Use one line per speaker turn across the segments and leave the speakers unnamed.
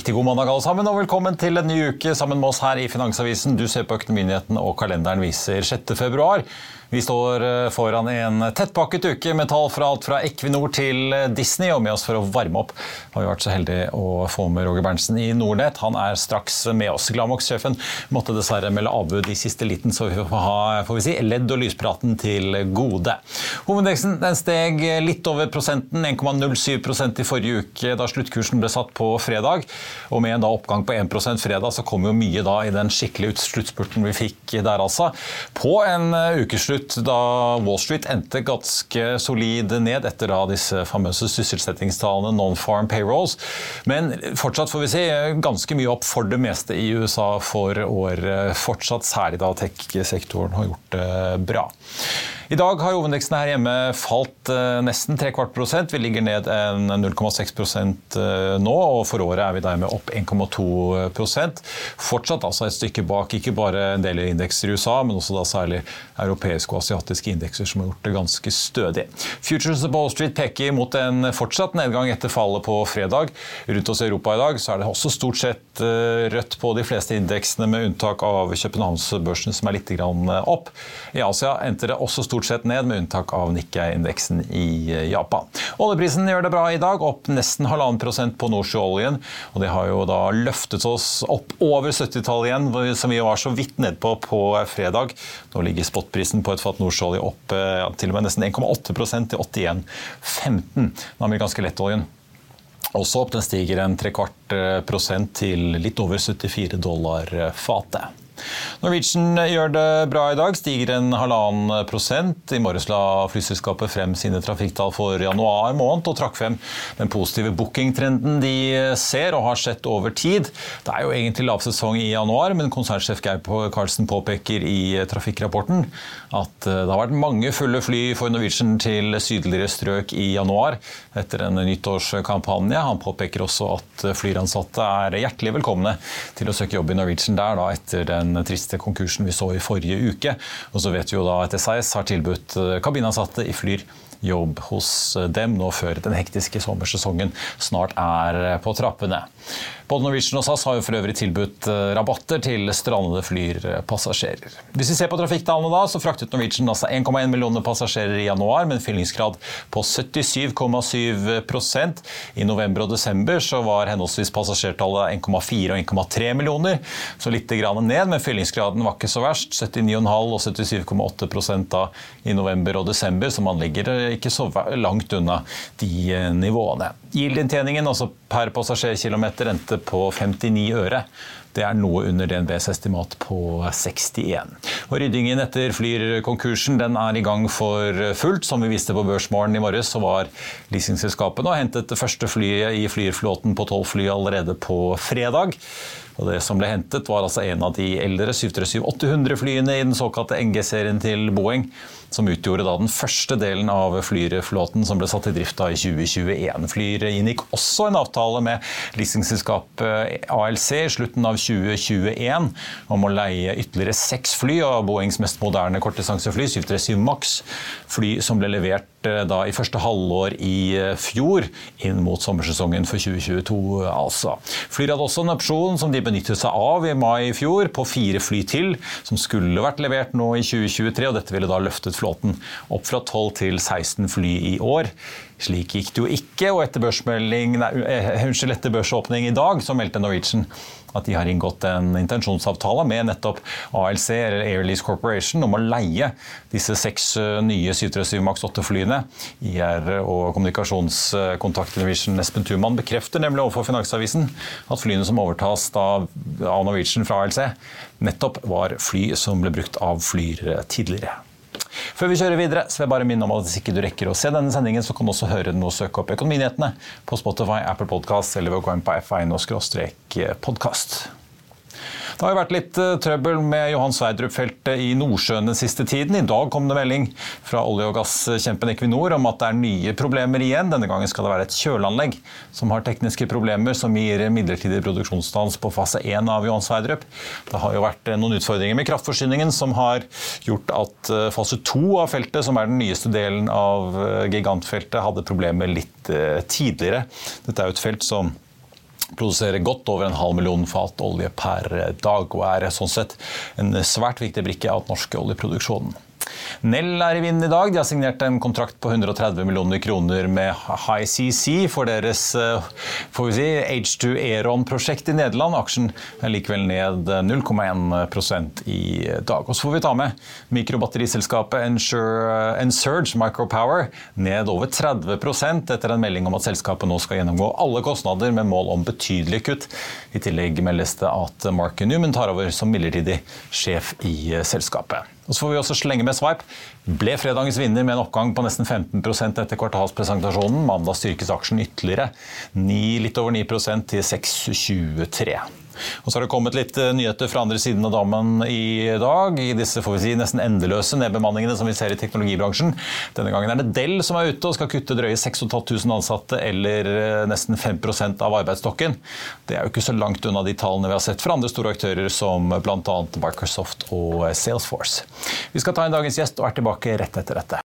Riktig god mandag alle sammen, og velkommen til en ny uke sammen med oss her i Finansavisen. Du ser på Økonominyhetene, og kalenderen viser 6. februar. Vi står eh, foran en tettpakket uke med tall fra alt fra Equinor til eh, Disney. Og med oss for å varme opp har vi vært så heldige å få med Roger Berntsen i Nordnett. Han er straks med oss. Glamox-sjefen måtte dessverre melde avbud i siste liten, så vi får ha får vi si, ledd- og lyspraten til gode. Hovedindeksen steg litt over prosenten, 1,07% i forrige uke da sluttkursen ble satt på fredag. Og med en da oppgang på 1% fredag, så kom jo mye da i den skikkelig sluttspurten vi fikk der, altså. På en eh, ukeslutt slutt da Wall Street endte ganske solid ned etter da disse famøse sysselsettingstallene, non-farm payrolls. Men fortsatt får vi se ganske mye opp for det meste i USA for året. Fortsatt særlig da tech-sektoren har gjort det bra. I dag har hovedindeksen her hjemme falt eh, nesten tre kvart prosent. Vi ligger ned 0,6 eh, nå, og for året er vi dermed opp 1,2% Fortsatt altså et stykke bak ikke bare en del indekser i USA, men også da særlig europeiske og asiatiske indekser som har gjort det ganske stødig. Futures på Wall Street peker mot en fortsatt nedgang etter fallet på fredag. Rundt oss i Europa i dag så er det også stort sett eh, rødt på de fleste indeksene, med unntak av Københavnsbørsen som er litt opp. I Asia endte det også stort stort sett ned, med unntak av Nikkei-indeksen i eh, Japan. Oljeprisen gjør det bra i dag, opp nesten halvannen prosent på nordsjøoljen. Og det har jo da løftet oss opp over 70-tallet igjen, som vi var så vidt nedpå på fredag. Nå ligger spotprisen på et fat nordsjøolje opp ja, til og med nesten 1,8% til 81,15. Den amerikanske lettoljen også opp. Den stiger en trekvart eh, prosent til litt over 74 dollar fatet. Norwegian gjør det bra i dag, stiger en halvannen prosent. I morges la flyselskapet frem sine trafikktall for januar måned og trakk frem den positive bookingtrenden de ser og har sett over tid. Det er jo egentlig lavsesong i januar, men konsernsjef Geir Karlsen påpeker i trafikkrapporten at eh, det har vært mange fulle fly for Norwegian til sydligere strøk i januar etter en nyttårskampanje. Han påpeker også at flyransatte er hjertelig velkomne til å søke jobb i Norwegian der da, etter den den triste konkursen vi så i forrige uke. Og så vet vi jo da at SAS har tilbudt eh, kabinansatte i Flyr jobb hos dem nå før den hektiske sommersesongen snart er på trappene. Både Norwegian og SAS har jo for øvrig tilbudt eh, rabatter til strandede flyrpassasjerer. Hvis vi ser på trafikktallene da, så fraktet Norwegian altså 1,1 millioner passasjerer i januar, med en fyllingsgrad på 77,7% I november og desember så var henholdsvis passasjertallet 1,4 og 1,3 millioner, så litt grann ned, men fyllingsgraden var ikke så verst. 79,5 og 77,8 da i november og desember, så man ligger ikke så langt unna de eh, nivåene. Gildinntjeningen altså per passasjerkilometer, endte på 59 øre. Det er noe under DNBs estimat på 61. Og Ryddingen etter Flyr-konkursen den er i gang for fullt. Som vi viste på Børsmorgen i morges, så var leasingselskapene og hentet det første flyet i Flyr-flåten på tolv fly allerede på fredag. Og det som ble hentet, var altså en av de eldre 737-800 flyene i den såkalte NG-serien til Boeing som utgjorde da den første delen av Flyr-flåten som ble satt i drift da i 2021. Flyr inngikk også en avtale med leasingselskapet ALC i slutten av 2021 om å leie ytterligere seks fly av Boeings mest moderne kortdistansefly, 737 Max, fly som ble levert da i første halvår i eh, fjor, inn mot sommersesongen for 2022, altså. Flyr hadde også en opsjon som de benyttet seg av i mai i fjor, på fire fly til, som skulle vært levert nå i 2023, og dette ville da løftet flåten opp fra 12 til 16 fly i år. Slik gikk det jo ikke, og etter, nei, eh, unnskyld, etter børsåpning i dag så meldte Norwegian at de har inngått en intensjonsavtale med nettopp ALC, eller Airlease Corporation, om å leie disse seks eh, nye 737 Max 8-flyene. IR og kommunikasjonskontakt Norwegian Espen Thuman bekrefter nemlig overfor Finansavisen at flyene som overtas av Norwegian fra ALC, nettopp var fly som ble brukt av Flyr tidligere. Før vi kjører videre, så vil jeg bare minne om at hvis ikke du rekker å se denne sendingen, så kan du også høre den og søke opp Økonominyhetene på Spotify, Apple Podkast eller ved å gå inn på f1-podkast. Det har jo vært litt uh, trøbbel med Johan Sverdrup-feltet i Nordsjøen den siste tiden. I dag kom det melding fra olje- og gasskjempen Equinor om at det er nye problemer igjen. Denne gangen skal det være et kjøleanlegg som har tekniske problemer som gir midlertidig produksjonsstans på fase 1 av Johan Sverdrup. Det har jo vært uh, noen utfordringer med kraftforsyningen som har gjort at uh, fase 2 av feltet, som er den nyeste delen av gigantfeltet, hadde problemer litt tidligere. Dette er jo et felt som produserer godt over en halv million fat olje per dag, og er sånn sett en svært viktig brikke av den norske oljeproduksjonen. Nell er i vinden i dag. De har signert en kontrakt på 130 millioner kroner med High CC for deres eh, får vi si, H2 Eron-prosjekt i Nederland. Aksjen er likevel ned 0,1% i dag. Og så får vi ta med mikrobatteriselskapet Ensurge Micropower ned over 30% etter en melding om at selskapet nå skal gjennomgå alle kostnader med mål om betydelige kutt. I tillegg meldes det at Mark Newman tar over som midlertidig sjef i selskapet. Og så får vi også slenge med Swipe. Ble fredagens vinner med en oppgang på nesten 15% etter kvartalspresentasjonen. Mandag styrkes aksjen ytterligere, 9, litt over 9% til 6,23. Og så har det kommet litt eh, nyheter fra andre siden av dammen i dag. I disse får vi si, nesten endeløse nedbemanningene som vi ser i teknologibransjen. Denne gangen er det Dell som er ute og skal kutte drøye 6500 ansatte, eller eh, nesten 5% av arbeidsstokken. Det er jo ikke så langt unna de tallene vi har sett fra andre store aktører som bl.a. Microsoft og Salesforce. Vi skal ta inn dagens gjest og er tilbake rett etter dette.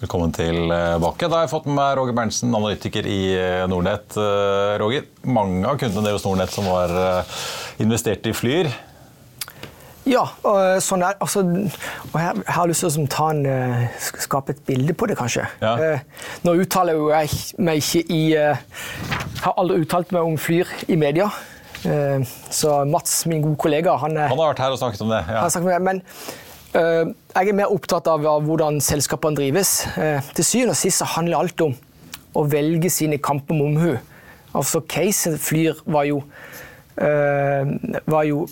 Velkommen tilbake. Da har jeg fått med meg Roger Berntsen, analytiker i eh, Nordnett. Eh, Roger, mange av kundene deres Nordnett som var eh, investert i Flyr.
Ja, og sånn er, altså, og jeg, har lyst til å ta en, skape et bilde på det, kanskje. Ja. Nå uttaler jeg meg ikke i har aldri uttalt meg om Flyr i media. Så Mats, min gode kollega, han,
han har vært her og snakket om det.
Ja. Om det men jeg er mer opptatt av hvordan selskapene drives. Eh, til syvende og sist handler alt om å velge sine kamper med omhu. Altså, casen Flyr var jo, eh, var jo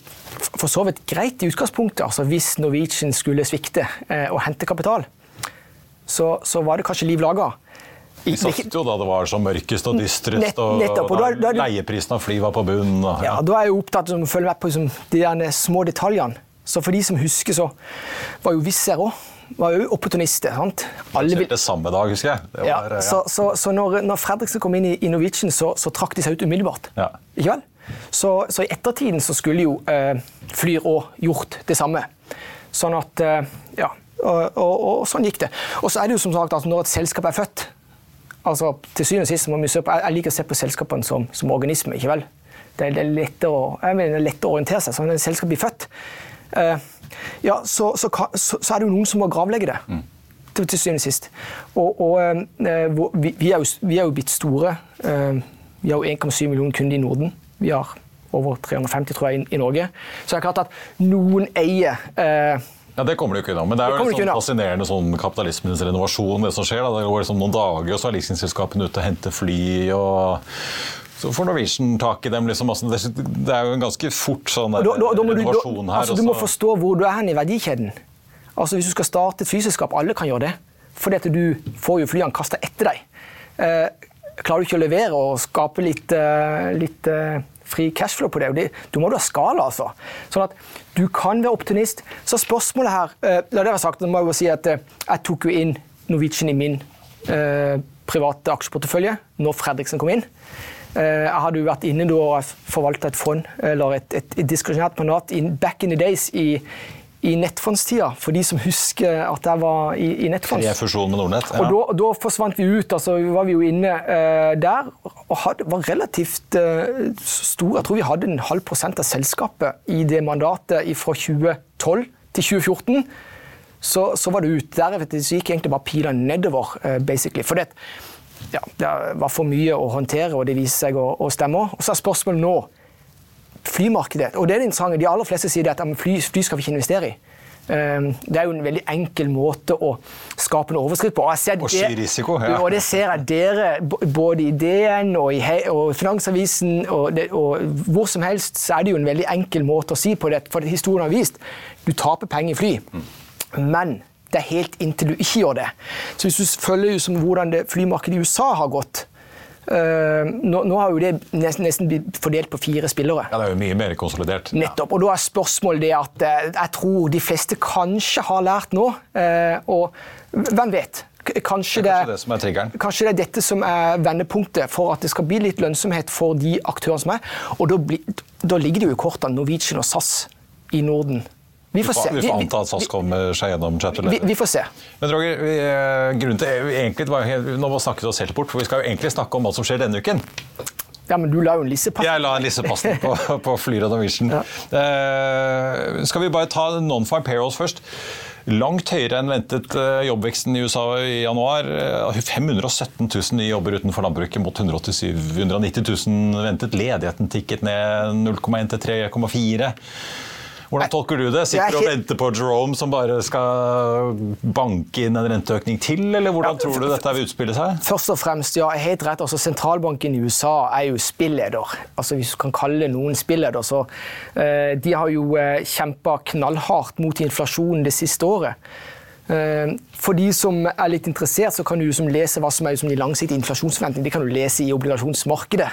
for så vidt greit i utgangspunktet. Altså, hvis Norwegian skulle svikte og hente kapital, så, så var det kanskje liv laga.
Vi satt jo da det var så mørkest og dystrest, og, nettopp, og da, da, leieprisen av fly var på bunnen.
Ja. ja, Da er jeg opptatt av å følge med på liksom, de små detaljene. Så for de som husker, så var jo Wizz Air òg var jo opportunister. sant?
Alle vil... samme dag, husker jeg.
Var, ja, ja. Så, så, så når, når, Fredriksen kom inn i, i Norwegian, så, så, trakk de seg ut umiddelbart. Ja. Ikke vel? Så, så, i ettertiden så skulle jo eh, Flyr òg gjort det samme. Sånn at eh, Ja. Og, og, og, sånn gikk det. Og så er det jo som sagt at når et selskap er født altså til syvende og sist må vi se på, Jeg liker å se på selskapene som, som organisme. ikke vel? Det er, det er lettere å, jeg mener, lett å orientere seg. Så når et selskap blir født, Eh, ja, så, så, så, er det jo noen som må gravlegge det. Mm. Til, til syvende og sist. Og, og eh, vi, vi, er jo, vi, er jo, blitt store. Eh, vi har jo 1,7 millioner kunder i Norden. Vi har over 350 tror jeg, i, i Norge. Så det er klart at noen eier
ja, Det kommer du ikke unna. Men det er jo sånn fascinerende sånn kapitalismens renovasjon. Det som skjer da. Det går liksom noen dager, og så er leasingselskapene ute og henter fly. og så får Norwegian tak i dem. Liksom. Altså, det er jo en ganske fort sånn da, da, da renovasjon her.
Altså, du må forstå hvor du er hen i verdikjeden. Altså, hvis du skal starte et flyselskap, alle kan gjøre det. Fordi at du får jo flyene kasta etter deg. Eh, klarer du ikke å levere og skape litt, uh, litt uh, fri cashflow på det, det, du må du ha skala, altså. Sånn at du kan være optimist. Så spørsmålet her uh, La det være sagt, må jeg jo si at jeg tok jo inn Norwegian i min private aksjeportefølje når Fredriksen kom inn. Eh, jeg hadde jo vært inne og forvalta et fond, eller et, et, et diskresjonært mandat in, back in the days i, i nettfondstida, for de som husker at jeg var i, i nettfonds.
Fusjon med Nordnett.
Ja. Og da, forsvant vi ut. altså Var vi jo inne uh, der og had, var relativt uh, stor. Jeg tror vi hadde en halv prosent av selskapet i det mandatet fra 2012 til 2014. Så, så var det ut. Deretter så gikk egentlig bare pila nedover, uh, basically. For det, ja, det var for mye å håndtere, og det viser seg å, å stemme. Og så er spørsmålet nå flymarkedet. Og det er det interessante. De aller fleste sier at fly, fly skal vi ikke investere i. Ehm, det er jo en veldig enkel måte å skape en overskrift på.
Og, og si risiko,
ja. Og det ser jeg dere, både i DN og i og Finansavisen og, det, og, hvor som helst, så er det jo en veldig enkel måte å si på det. For historien har vist du taper penger i fly. Mm. Men det er helt inntil du ikke gjør det. Så hvis du følger som hvordan det flymarkedet i USA har gått, Uh, nå, nå, har jo det nesten, nesten, blitt fordelt på fire spillere.
Ja, Det er jo mye mer konsolidert.
Nettopp. Og da er spørsmålet det at uh, jeg tror de fleste kanskje har lært nå. Uh, og hvem vet? Kanskje det,
kanskje, det det er
kanskje det er dette som er vendepunktet for at det skal bli litt lønnsomhet for de aktørene som er. Og da, bli, da ligger det jo i kortene Norwegian og SAS i Norden
vi får se. Vi får anta at SAS kommer seg gjennom chatterlettet.
Vi, vi, får se.
Men Roger, vi, eh, grunnen til egentlig var Nå må vi snakke oss helt bort, for vi skal jo egentlig snakke om hva som skjer denne uken.
Ja, men du la jo en lissepass.
Jeg la en lissepass på, på Flyr Norwegian. Ja. Eh, skal vi bare ta non-farm payrolls først? Langt høyere enn ventet eh, jobbveksten i USA i januar. 517 eh, 000 nye jobber utenfor landbruket mot 187 190 000 ventet. Ledigheten tikket ned 0,1 til 3,4. Hvordan tolker du det? Sitter du og venter på Jerome som bare skal banke inn en renteøkning til, eller hvordan tror du dette vil utspille seg?
Først og fremst, ja, helt rett. Altså, Sentralbanken i USA er jo spilleder. Altså, hvis du kan kalle noen spilleder. Så, uh, de har jo eh, kjempa knallhardt mot inflasjonen det siste året. Uh, for de som er litt interessert, så kan du lese hva som er de langsiktige inflasjonsforventningene. Det kan du lese i obligasjonsmarkedet.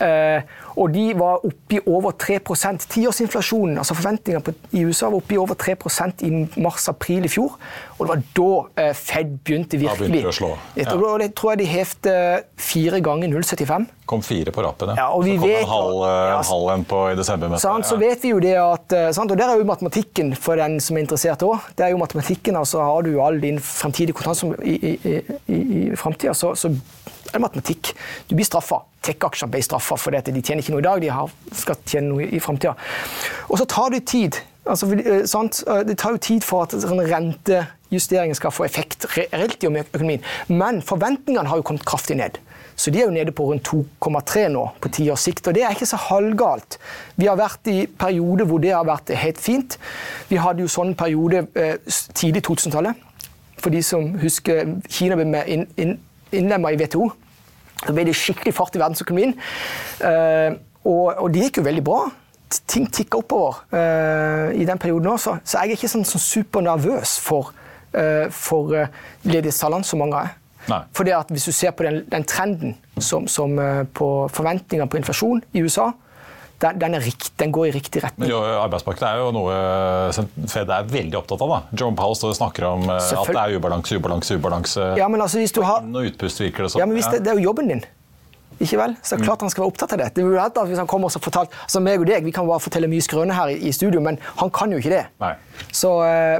Uh, og de var oppe i over 3% Tiårsinflasjonen, altså forventningene i USA var oppe i over 3% i mars-april i fjor. Og det var da eh, Fed begynte virkelig.
Da begynte å slå.
Ja. Og det tror jeg de hevte fire ganger 0,75.
Kom fire på rappen,
ja. og vi
så kom
vet,
en halv, eh, ja, en halv en på i desember.
Sant, så vet vi jo det at, eh, sant, Og der er jo matematikken for den som er interessert òg. Det er jo matematikken, altså Har du all din fremtidige kontanter i, i, i, i framtida, så, så er det matematikk. Du blir straffa. Tech-aksjer ble straffa fordi de tjener ikke noe i dag, de har, skal tjene noe i framtida. Og så tar det tid. Altså, eh, eh, det tar jo tid for at sånn rentejusteringen skal få effekt reelt i økonomien. Men forventningene har jo kommet kraftig ned. Så de er jo nede på rundt 2,3 nå på ti års sikt. Og det er ikke så halvgalt. Vi har vært i perioder hvor det har vært helt fint. Vi hadde jo sånn periode eh, tidlig 2000-tallet. For de som husker Kina ble innlemma i WTO. Så ble det skikkelig fart i verdensøkonomien. Uh, og, og, det gikk jo veldig bra. Ting tikka oppover uh, i den perioden også. Så jeg er ikke sånn, sånn supernervøs for, uh, for ledighetstallene som mange er. Nei. For det at Hvis du ser på den, den trenden som, som på forventninger på inflasjon i USA, den, den, rikt, den, går i riktig retning.
Jo, arbeidsmarkedet er jo noe Fed er veldig opptatt av. da. John Powell står og snakker om eh, at det er ubalanse, ubalanse, ubalanse.
Ja, men altså, hvis du har...
Inn og utpust virker det som.
Ja, men hvis det, det er jo jobben din. Ikke vel? Så er klart han skal være opptatt av det. det ville at hvis han kommer og fortalt, altså meg og deg, Vi kan bare fortelle mye skrøne her i, i, studio, men han kan jo ikke det.
Nei.
Så,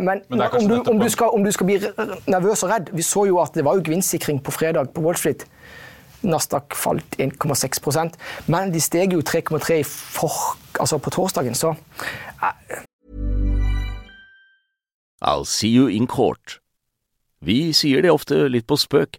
men, men, det om, du, om, du skal, om, du, skal, bli nervøs og redd Vi så jo at det var jo gevinstsikring på fredag på Wall Street. Nasdaq falt 1,6% men de steg jo 3,3 altså på torsdagen, så
I'll see you in court. Vi sier det ofte litt på spøk,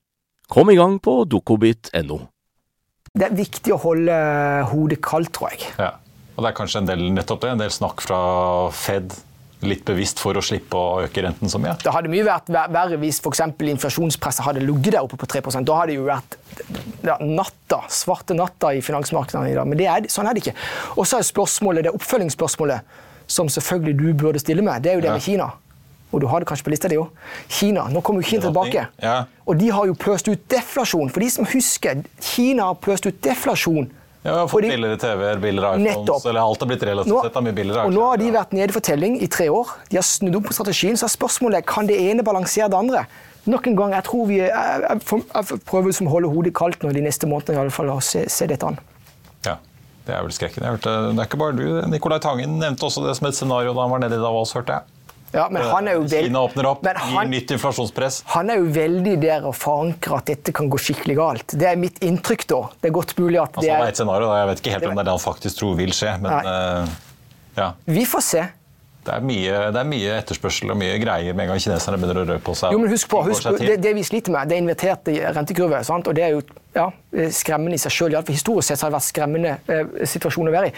Kom i gang på dokobit.no.
Det er viktig å holde hodet kaldt, tror jeg.
Ja, og det er kanskje en del nettopp det, en del snakk fra Fed litt bevisst for å slippe å øke renten så mye?
Det hadde mye vært verre hvis f.eks. inflasjonspresset hadde ligget der oppe på 3 Da hadde det jo vært ja, natta, svarte natta i finansmarkedene i dag. Men er, sånn er det ikke. Og så er spørsmålet, det oppfølgingsspørsmålet som selvfølgelig du burde stille med, det er jo det ja. med Kina. Og du har det kanskje på lista di òg. Kina. Nå kommer jo Kina tilbake.
Ja.
Og de har jo pøst ut deflasjon. For de som husker, Kina har pøst ut deflasjon
Ja, vi har fått billigere TV-er, billigere iPhones, nettopp. eller alt har blitt relativt sett mye billigere.
Og nå har de vært nede i fortelling i tre år. De har snudd opp på strategien, så er spørsmålet kan det ene balansere det andre. Nok en gang, jeg tror vi jeg, jeg, jeg prøver å holde hodet kaldt nå de neste månedene i alle fall, og se, se dette an.
Ja, Det er vel skrekken. Jeg hørte, det er ikke bare du. Nicolai Tangen nevnte også det som et scenario da han var nede i Davos, hørte jeg.
Ja, men han er jo veld...
Kina åpner opp, gir nytt inflasjonspress.
Han er jo veldig der å forankre at dette kan gå skikkelig galt. Det er mitt inntrykk, da. Det er godt mulig at
altså, det er... et scenario, da. Jeg vet ikke helt om det er det han faktisk tror vil skje, men uh, ja.
Vi får se.
Det er, mye, det er, mye, etterspørsel og mye greier med en gang kineserne begynner å røre på seg.
Jo, men husk på, husk det, det, vi sliter med, det er inverterte rentekurver. Sant? og Det er jo ja, skremmende i seg sjøl. Historisk sett har det vært skremmende eh, situasjon å være i.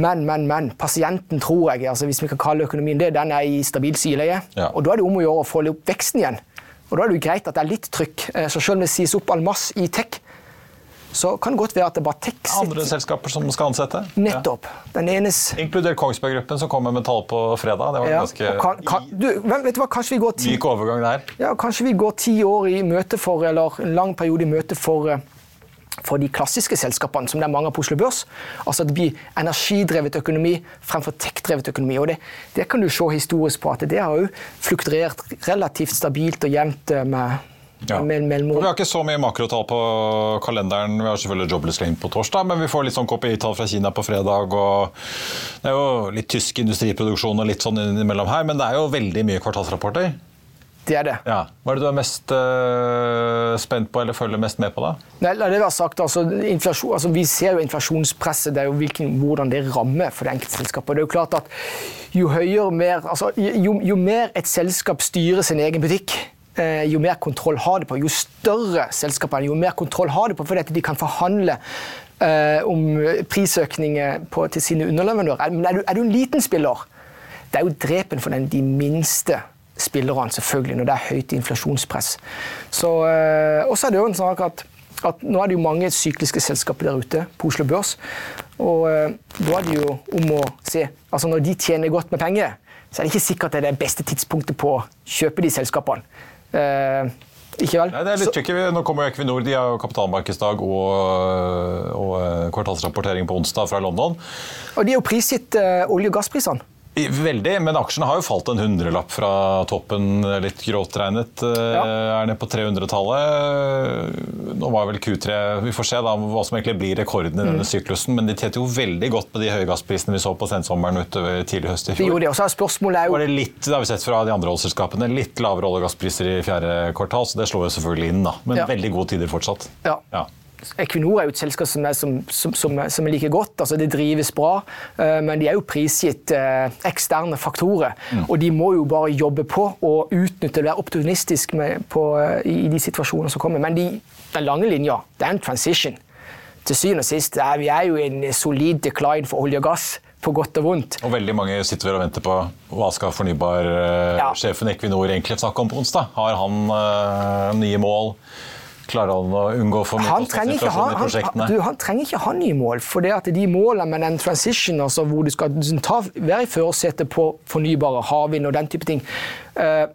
Men, men, men. Pasienten, tror jeg, altså, hvis vi kan kalle økonomien det, den er i stabil sileie. Ja. Og da er det om å gjøre å få opp veksten igjen. Og da er det jo greit at det er litt trykk. Eh, så selv om det sies opp all masse i tech, så kan det godt være at det bare tekst...
Andre selskaper som skal ansette?
Nettopp. Den enes...
Inkludert Kongsberg Gruppen, som kommer med tall på fredag. Det var ja. ganske
kan, kan, du, vet du hva, kanskje vi går ti...
Myk overgang der.
Ja, kanskje vi går ti år i møte for, eller en lang periode i møte for eh, for de klassiske selskapene, som det er mange av på Oslo Børs. Altså at det blir energidrevet økonomi fremfor tech-drevet økonomi. Og det, det, kan du se historisk på at det har jo fluktuert relativt stabilt og jevnt eh, med ja.
vi har ikke så mye makrotall på kalenderen. Vi har selvfølgelig Jobless Claim på torsdag, men vi får litt sånn KPI-tall fra Kina på fredag. og Det er jo litt tysk industriproduksjon og litt sånn innimellom her, men det er jo veldig mye kvartalsrapporter.
Det er det.
Ja. Hva er det du er mest uh, spent på eller følger mest med på? da?
Nei, la det være sagt, altså, altså, Vi ser jo inflasjonspresset, det er jo hvilken, hvordan det rammer for det enkelte selskapet. Det er jo klart at jo høyere mer, altså, jo, jo mer et selskap styrer sin egen butikk, jo mer kontroll har de på. Jo større selskapene, jo mer kontroll har de på, fordi de kan forhandle uh, om prisøkninger på, til sine underleverandører. Men er du, er du, en liten spiller, det er jo drepen for den, de minste spillerne, selvfølgelig, når det er høyt inflasjonspress. Så, uh, også er det jo en sak at, at nå er det jo mange sykliske selskaper der ute på Oslo Børs. Og uh, da er det jo om å se altså Når de tjener godt med penger, så er det ikke sikkert det er det beste tidspunktet på å kjøpe de selskapene.
Eh, ikke vel? Nei, det er litt tricky. Nå kommer jo Equinor. De har jo kapitalmarkedsdag og, og, eh, kvartalsrapportering på onsdag fra London.
Og de er jo prisgitt uh, olje- og gassprisene.
Veldig, men aksjene har jo falt en hundrelapp fra toppen, litt gråtregnet. Eh, ja. Er nede på 300-tallet. Nå var vel Q3 Vi får se da hva som egentlig blir rekorden i denne mm. syklusen, men de tjente jo veldig godt med de høye gassprisene vi så på sensommeren utover tidlig høst i fjor.
Gjorde det, også spørsmålet er jo...
Var det litt, det har vi sett fra de andre oljeselskapene, litt lavere olje- og gasspriser i fjerde kvartal, så det slår jo selvfølgelig inn, da. Men ja. veldig gode tider fortsatt.
Ja. ja. Equinor er jo et selskap som er, som, som, som, som er like godt. altså Det drives bra, uh, men de er jo prisgitt uh, eksterne faktorer. Mm. Og de må jo bare jobbe på og utnytte være opportunistisk med, på, uh, i, i, de situasjonene som kommer. Men de, den lange linja, det er en transition. Til syvende og sist er vi er jo en solid decline for olje og gass på godt og vondt.
Og veldig mange sitter og venter på hva skal fornybarsjefen ja. Equinor egentlig snakke om på onsdag. Har han nye mål? Klarer han å unngå for mye kostnadsinflasjon i prosjektene?
Han, du, han trenger ikke ha nye mål. For det at de målene med den transition, altså hvor du skal ta, være i førersetet på fornybare havvind og den type ting uh,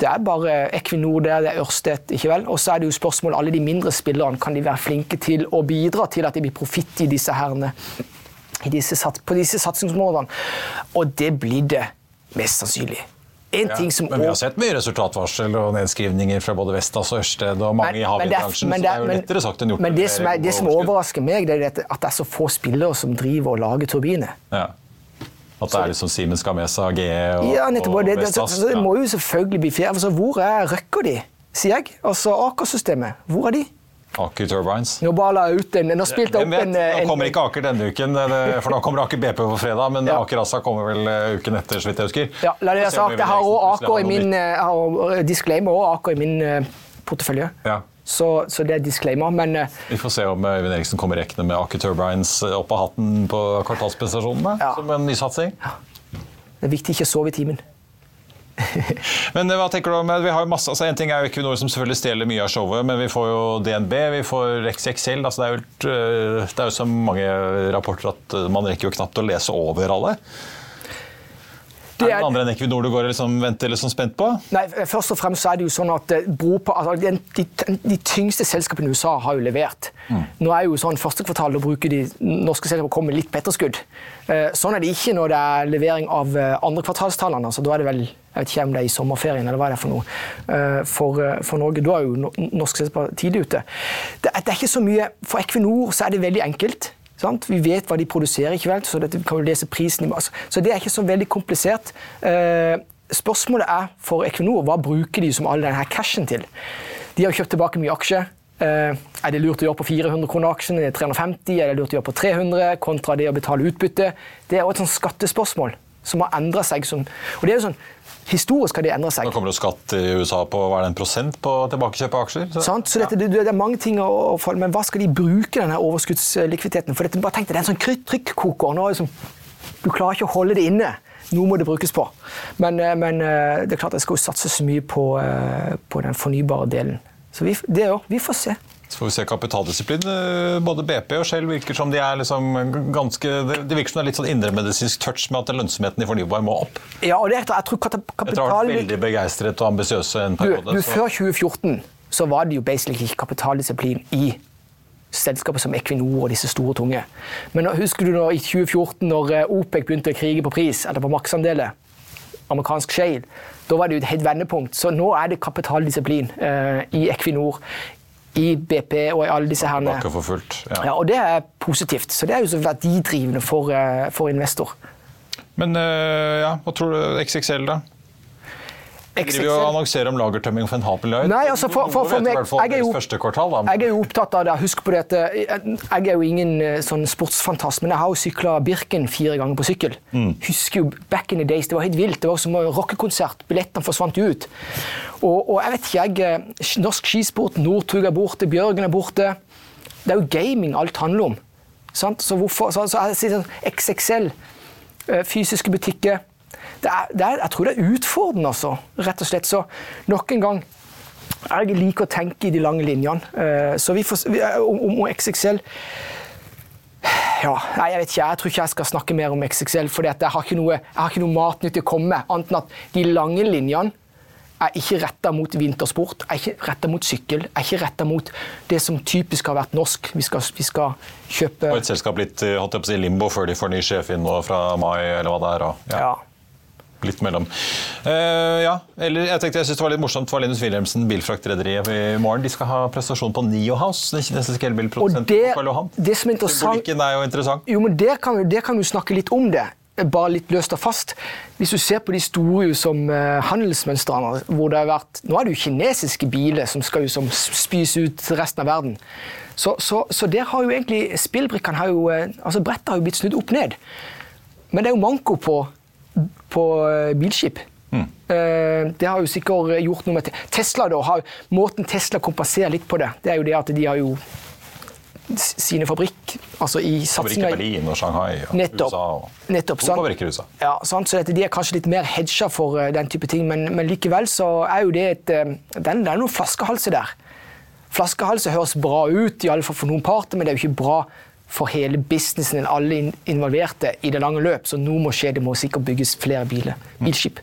det er bare Equinor der, det er Ørsted. ikke vel? Og så er det jo spørsmål alle de mindre spillerne. Kan de være flinke til å bidra til at det blir profitt i disse herrene, i disse, på disse satsingsområdene? Og det blir det mest sannsynlig.
En ja, ting som men vi har sett mye resultatvarsel og nedskrivninger fra både Vestas og Ørsted og mange men, i havvindbransjen. så det er jo lettere sagt enn gjort.
Men det som, er, det som overrasker meg, det er at det er så få spillere som driver og lager turbiner.
Ja. At det er liksom Siemens Gamesa, GE og,
ja, nettopp, og det, Vestas. Så, så det må jo selvfølgelig bli fjerde. Altså, hvor er Røkker de, sier jeg? Altså Aker-systemet. Hvor er de?
Aker Turbines.
Nå bare ut en, nå spilte jeg opp en,
en, Nå kommer ikke Aker denne uken, for da kommer Aker BP på fredag. Men ja. Aker Assa kommer vel eh, uken etter, så vidt jeg husker.
Ja, la det være sagt, jeg har også Aker i min, har disclaimer og Aker i min eh, portefølje. Ja. Så, så, det er disclaimer, men
Vi får se om Øyvind Eriksen kommer rekkende med Aker Turbines opp av hatten på kvartalsprestasjonene ja. som en nysatsing. Ja.
Det er viktig ikke å sove i timen.
men hva tenker du om, vi har masse, altså En ting er jo Equinor som selvfølgelig stjeler mye av showet, men vi får jo DNB, vi får XXL. Altså det, er jo, øh, det er jo så mange rapporter at man rekker jo knapt å lese over alle.
Det
er, er det andre enn Equinor du går liksom, venter liksom spent på?
Nei, Først og fremst er det jo sånn at eh, på, altså, de, de, de, tyngste selskapene i USA har jo levert. Mm. Nå er jo sånn første kvartal, da bruker de norske selskapene å komme litt på etterskudd. Eh, sånn er det ikke når det er levering av eh, andre kvartalstallene. altså Da er det vel jeg vet ikke om det er i sommerferien eller hva er det for noe. For, for Norge, da er jo norske selskaper tidlig ute. Det, det er ikke så mye, For Equinor så er det veldig enkelt. Sant? Vi vet hva de produserer, ikke vel? så dette kan vi lese prisen i masse. Så det er ikke så veldig komplisert. Eh, spørsmålet er for Equinor hva bruker de som all denne cashen til? De har kjøpt tilbake mye aksjer. Eh, er det lurt å gjøre på 400 kroner aksjen, er det 350, er det lurt å gjøre på 300 kontra det å betale utbytte? Det er også et sånt skattespørsmål som har endra seg. Og det er jo sånn, Historisk har det endra seg.
Nå kommer det skatt i USA på hva er det, en prosent på tilbakekjøp av aksjer?
Så, så dette, det, det, er mange ting å, å Men hva skal de bruke denne overskuddslikviditeten For dette, bare tenk deg, Det er en sånn trykkoker. Liksom, du klarer ikke å holde det inne. Noe må det brukes på. Men, eh, men eh, det er klart jeg skal jo satse så mye på, eh, på den fornybare delen. Så vi, det òg. Vi får se.
Får vi se kapitaldisiplin. Eh, både BP og Shell virker som de er liksom ganske Det virker som det er litt sånn indremedisinsk touch med at lønnsomheten i fornybar må opp.
Ja, og det er, jeg tror kapital...
Etter å ha vært veldig begeistret og ambisiøse en periode.
Du, du, før 2014 så var det jo basically ikke kapitaldisiplin i selskaper som Equinor og disse store tunge. Men husker du når, i 2014, når OPEC begynte å krige på pris, eller på maksandeler, amerikansk shale, da var det jo et helt vendepunkt. Så nå er det kapitaldisiplin eh, i Equinor i BP og i alle disse her.
For fullt,
ja. ja. Og det er positivt. Så det er jo så verdidrivende for, eh, for investor.
Men eh, ja, hva tror du XXL, da? Driver jo og annonserer om lagertømming for en halv milliard.
Nei, altså for, for, for meg, jeg er, jo,
kvartal,
jeg er jo opptatt av det. Husk på det at eh, jeg er jo ingen sånn sportsfantast, men jeg har jo sykla Birken fire ganger på sykkel. Mm. Husker jo back in the days. Det var helt vilt. Det var som en rockekonsert. Billettene forsvant ut. Og, og, jeg vet ikke, jeg, eh, Norsk skisport, Northug er borte, Bjørgen er borte. Det er jo gaming alt handler om. Sant? Så hvorfor så, så jeg sier sånn XXL, eh, fysiske butikker det er, det er, Jeg tror det er utfordrende, altså. Rett og slett. Så nok en gang Jeg liker å tenke i de lange linjene. Eh, så vi får, om, om XXL ja, nei, jeg vet ikke, jeg tror ikke jeg skal snakke mer om XXL, for jeg har ikke noe, jeg har ikke noe matnyttig å komme med. Annet enn at de lange linjene er ikke retta mot vintersport, er ikke retta mot sykkel, er ikke retta mot det som typisk har vært norsk. Vi skal, vi skal kjøpe
Og et selskap litt eh, holdt jeg på å si, limbo før de får ny sjef inn nå fra mai, eller hva det er. Og, ja. ja. Litt mellom. Uh, ja, eller jeg tenkte jeg synes det var litt morsomt for Linus Wilhelmsen, bilfraktrederiet i morgen. De skal ha prestasjon på Nio House, den kinesiske elbilprodusenten.
Det, det som er interessant,
er jo interessant.
Jo, men det kan, det kan vi snakke litt om det bare litt løst og fast. Hvis du ser på de store som uh, handelsmønstrene hvor det har vært, Nå er det jo kinesiske biler som skal som spys ut til resten av verden. Så, så, så der har jo egentlig spillbrikkene uh, altså Brettet har jo blitt snudd opp ned. Men det er jo manko på, på uh, bilskip. Mm. Det har jo sikkert gjort noe med Tesla. da, har, Måten Tesla kompenserer litt på det, det er jo det at de har jo sine fabrikk altså i
satsinga i Berlin og Shanghai og nettopp, USA. Og
nettopp,
fabrikker i USA.
Ja, sant? så De er kanskje litt mer hedga for uh, den type ting, men, men, likevel så er jo det et den, Det er noen flaskehalser der. Flaskehalser høres bra ut, i alle fall for noen parter, men det er jo ikke bra for hele businessen og alle involverte i det lange løp. Så noe må skje. Det må sikkert bygges flere biler. Mm. Bilskip.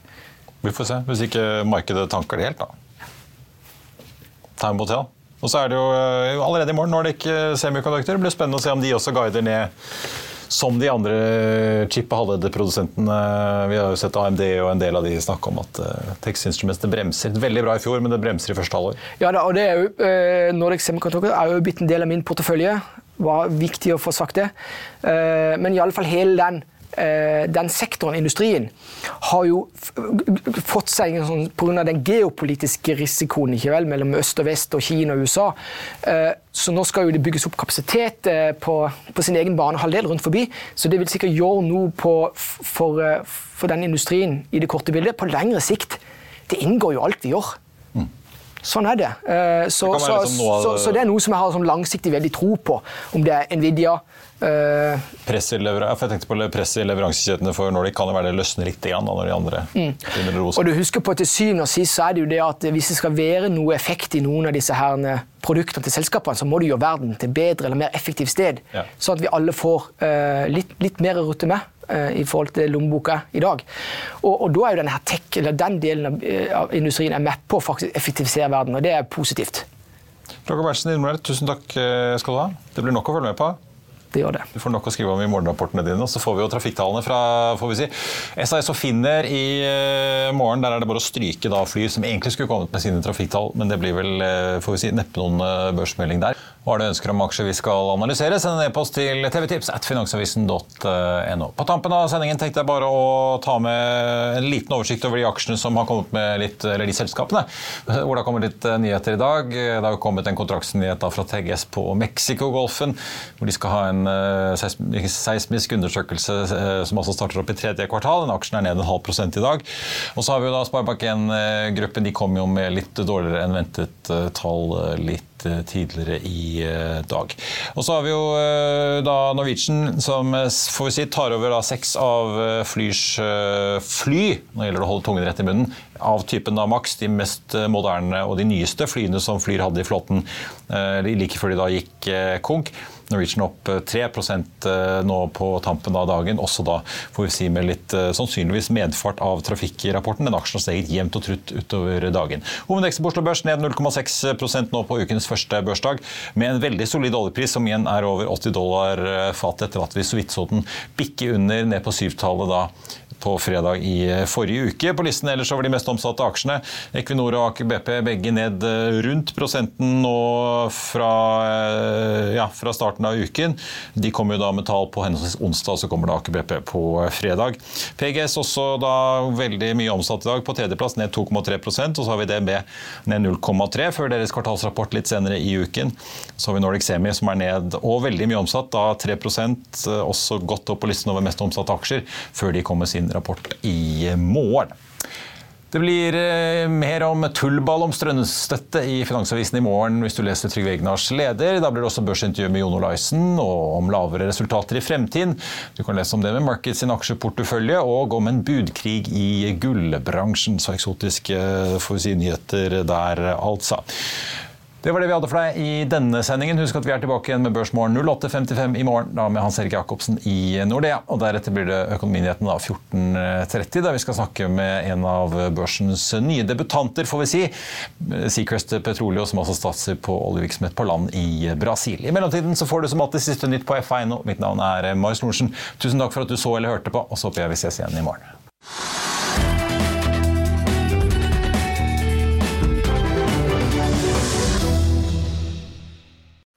Vi får se, hvis ikke markedet tanker det helt, da. Time will tell. Og så er det jo eh, allerede i morgen Nordic Semiconductor. Det blir spennende å se om de også guider ned som de andre chip- og halvlederprodusentene. Vi har jo sett AMD og en del av de snakke om at uh, Tex Instruments det bremser. Veldig bra i fjor, men det bremser i første halvår.
Ja, og det er jo, Nordic Semiconductor er jo blitt en del av min portefølje. Var viktig å få sagt det. Uh, men iallfall hele den Eh, den sektoren, industrien, har jo fått seg en sånn Pga. den geopolitiske risikoen ikke vel, mellom øst og vest og Kina og USA. Eh, så nå skal jo det bygges opp kapasitet eh, på, på sin egen banehalvdel rundt forbi. Så det vil sikkert gjøre noe på, for, for den industrien i det korte bildet. På lengre sikt. Det inngår jo alt vi gjør. Sånn er det. Så det, så, noe... så, så det, er noe som jeg har som langsiktig veldig tro på. Om det er Nvidia,
Uh, press, i press i leveransekjedene for Nordic kan jo være det løsner litt igjen når de andre
mm. Og du husker på til syvende og sist så er det jo det at hvis det skal være noe effekt i noen av disse her produktene til selskapene, så må du gjøre verden til bedre eller mer effektivt sted. Ja. Sånn at vi alle får uh, litt, litt, mer å rutte med. Uh, i forhold til lommeboka i dag. Og, og da er jo denne her tech, eller den delen av, av industrien er med på å faktisk effektivisere verden, og det er positivt.
Roger Berntsen, tusen takk skal du ha. Det blir nok å følge med på
det gjør det.
Du får nok å skrive om i morgenrapportene dine. og Så får vi jo trafikktallene fra får vi si, SAS og Finner i uh, morgen. Der er det bare å stryke da fly som egentlig skulle kommet med sine trafikktall, men det blir vel uh, får vi si, neppe noen uh, børsmelding der. Hva er det ønsker om aksjer vi skal analysere, send en e-post til tvtips at finansavisen.no. På tampen av sendingen tenkte jeg bare å ta med en liten oversikt over de aksjene som har kommet med litt, eller de selskapene hvor det har kommet litt nyheter i dag. Det har kommet en kontraktsnyhet fra TGS på Mexicogolfen, hvor de skal ha en uh, seismisk undersøkelse uh, som også starter opp i tredje kvartal. Den aksjen er ned en halv prosent i dag. Og så har vi jo da Sparebank1-gruppen. De kom jo med litt dårligere enn ventet tall litt Eh, tidligere i eh, dag. Og så har vi jo eh, da Norwegian, som får vi si, tar over da seks av Flyrs fly. Nå gjelder det å holde tungen rett i munnen av typen da Max, de mest moderne og de nyeste flyene som Flyr hadde i flåten like før de da gikk konk. Norwegian opp 3 eh, eh, nå på tampen av dagen. Også da får vi si med litt eh, sannsynligvis medfart av trafikkrapporten. Men aksjen har steget jevnt og trutt utover dagen. Hovedindeksen på Oslo Børs ned 0,6% nå på ukens første børsdag, med en veldig solid oljepris som igjen er over 80 dollar fatet etter at vi så vidt så den bikke under ned på syvtallet da på fredag i eh, forrige uke. På listen ellers over de mest omsatte aksjene. Equinor og Aker BP begge ned eh, rundt prosenten nå fra, eh, ja, fra starten av uken. De kommer jo da med tall på henholdsvis onsdag, så kommer da Aker BP på fredag. PGS også da veldig mye omsatt i dag. På tredjeplass ned 2,3% og så har vi DNB ned 0,3 før deres kvartalsrapport litt senere i uken. Så har vi Nordic Semi som er ned og veldig mye omsatt, da 3% også godt opp på listen over mest omsatte aksjer før de kommer sin rapport i morgen. Det blir eh, mer om tullball om strømstøtte i Finansavisen i morgen hvis du leser Trygve Egnars leder. Da blir det også børsintervju med Jon Olaisen og om lavere resultater i fremtiden. Du kan lese om det med Markets sin aksjeportefølje og om en budkrig i gullbransjen. Så eksotiske får vi si, nyheter der, altså. Det var det vi hadde for deg i denne sendingen. Husk at vi er tilbake igjen med Børsmorgen 08.55 i morgen, da med Hans Erik Jacobsen i Nordea. Og deretter blir det Økonominyheten 14.30, der vi skal snakke med en av børsens nye debutanter, får vi si. Seacrest Petroleo, som også statser på oljevirksomhet på land i Brasil. I mellomtiden så får du som alltid siste nytt på F1. Mitt navn er Marius Lorentzen. Tusen takk for at du så eller hørte på, og så håper jeg vi ses igjen i morgen.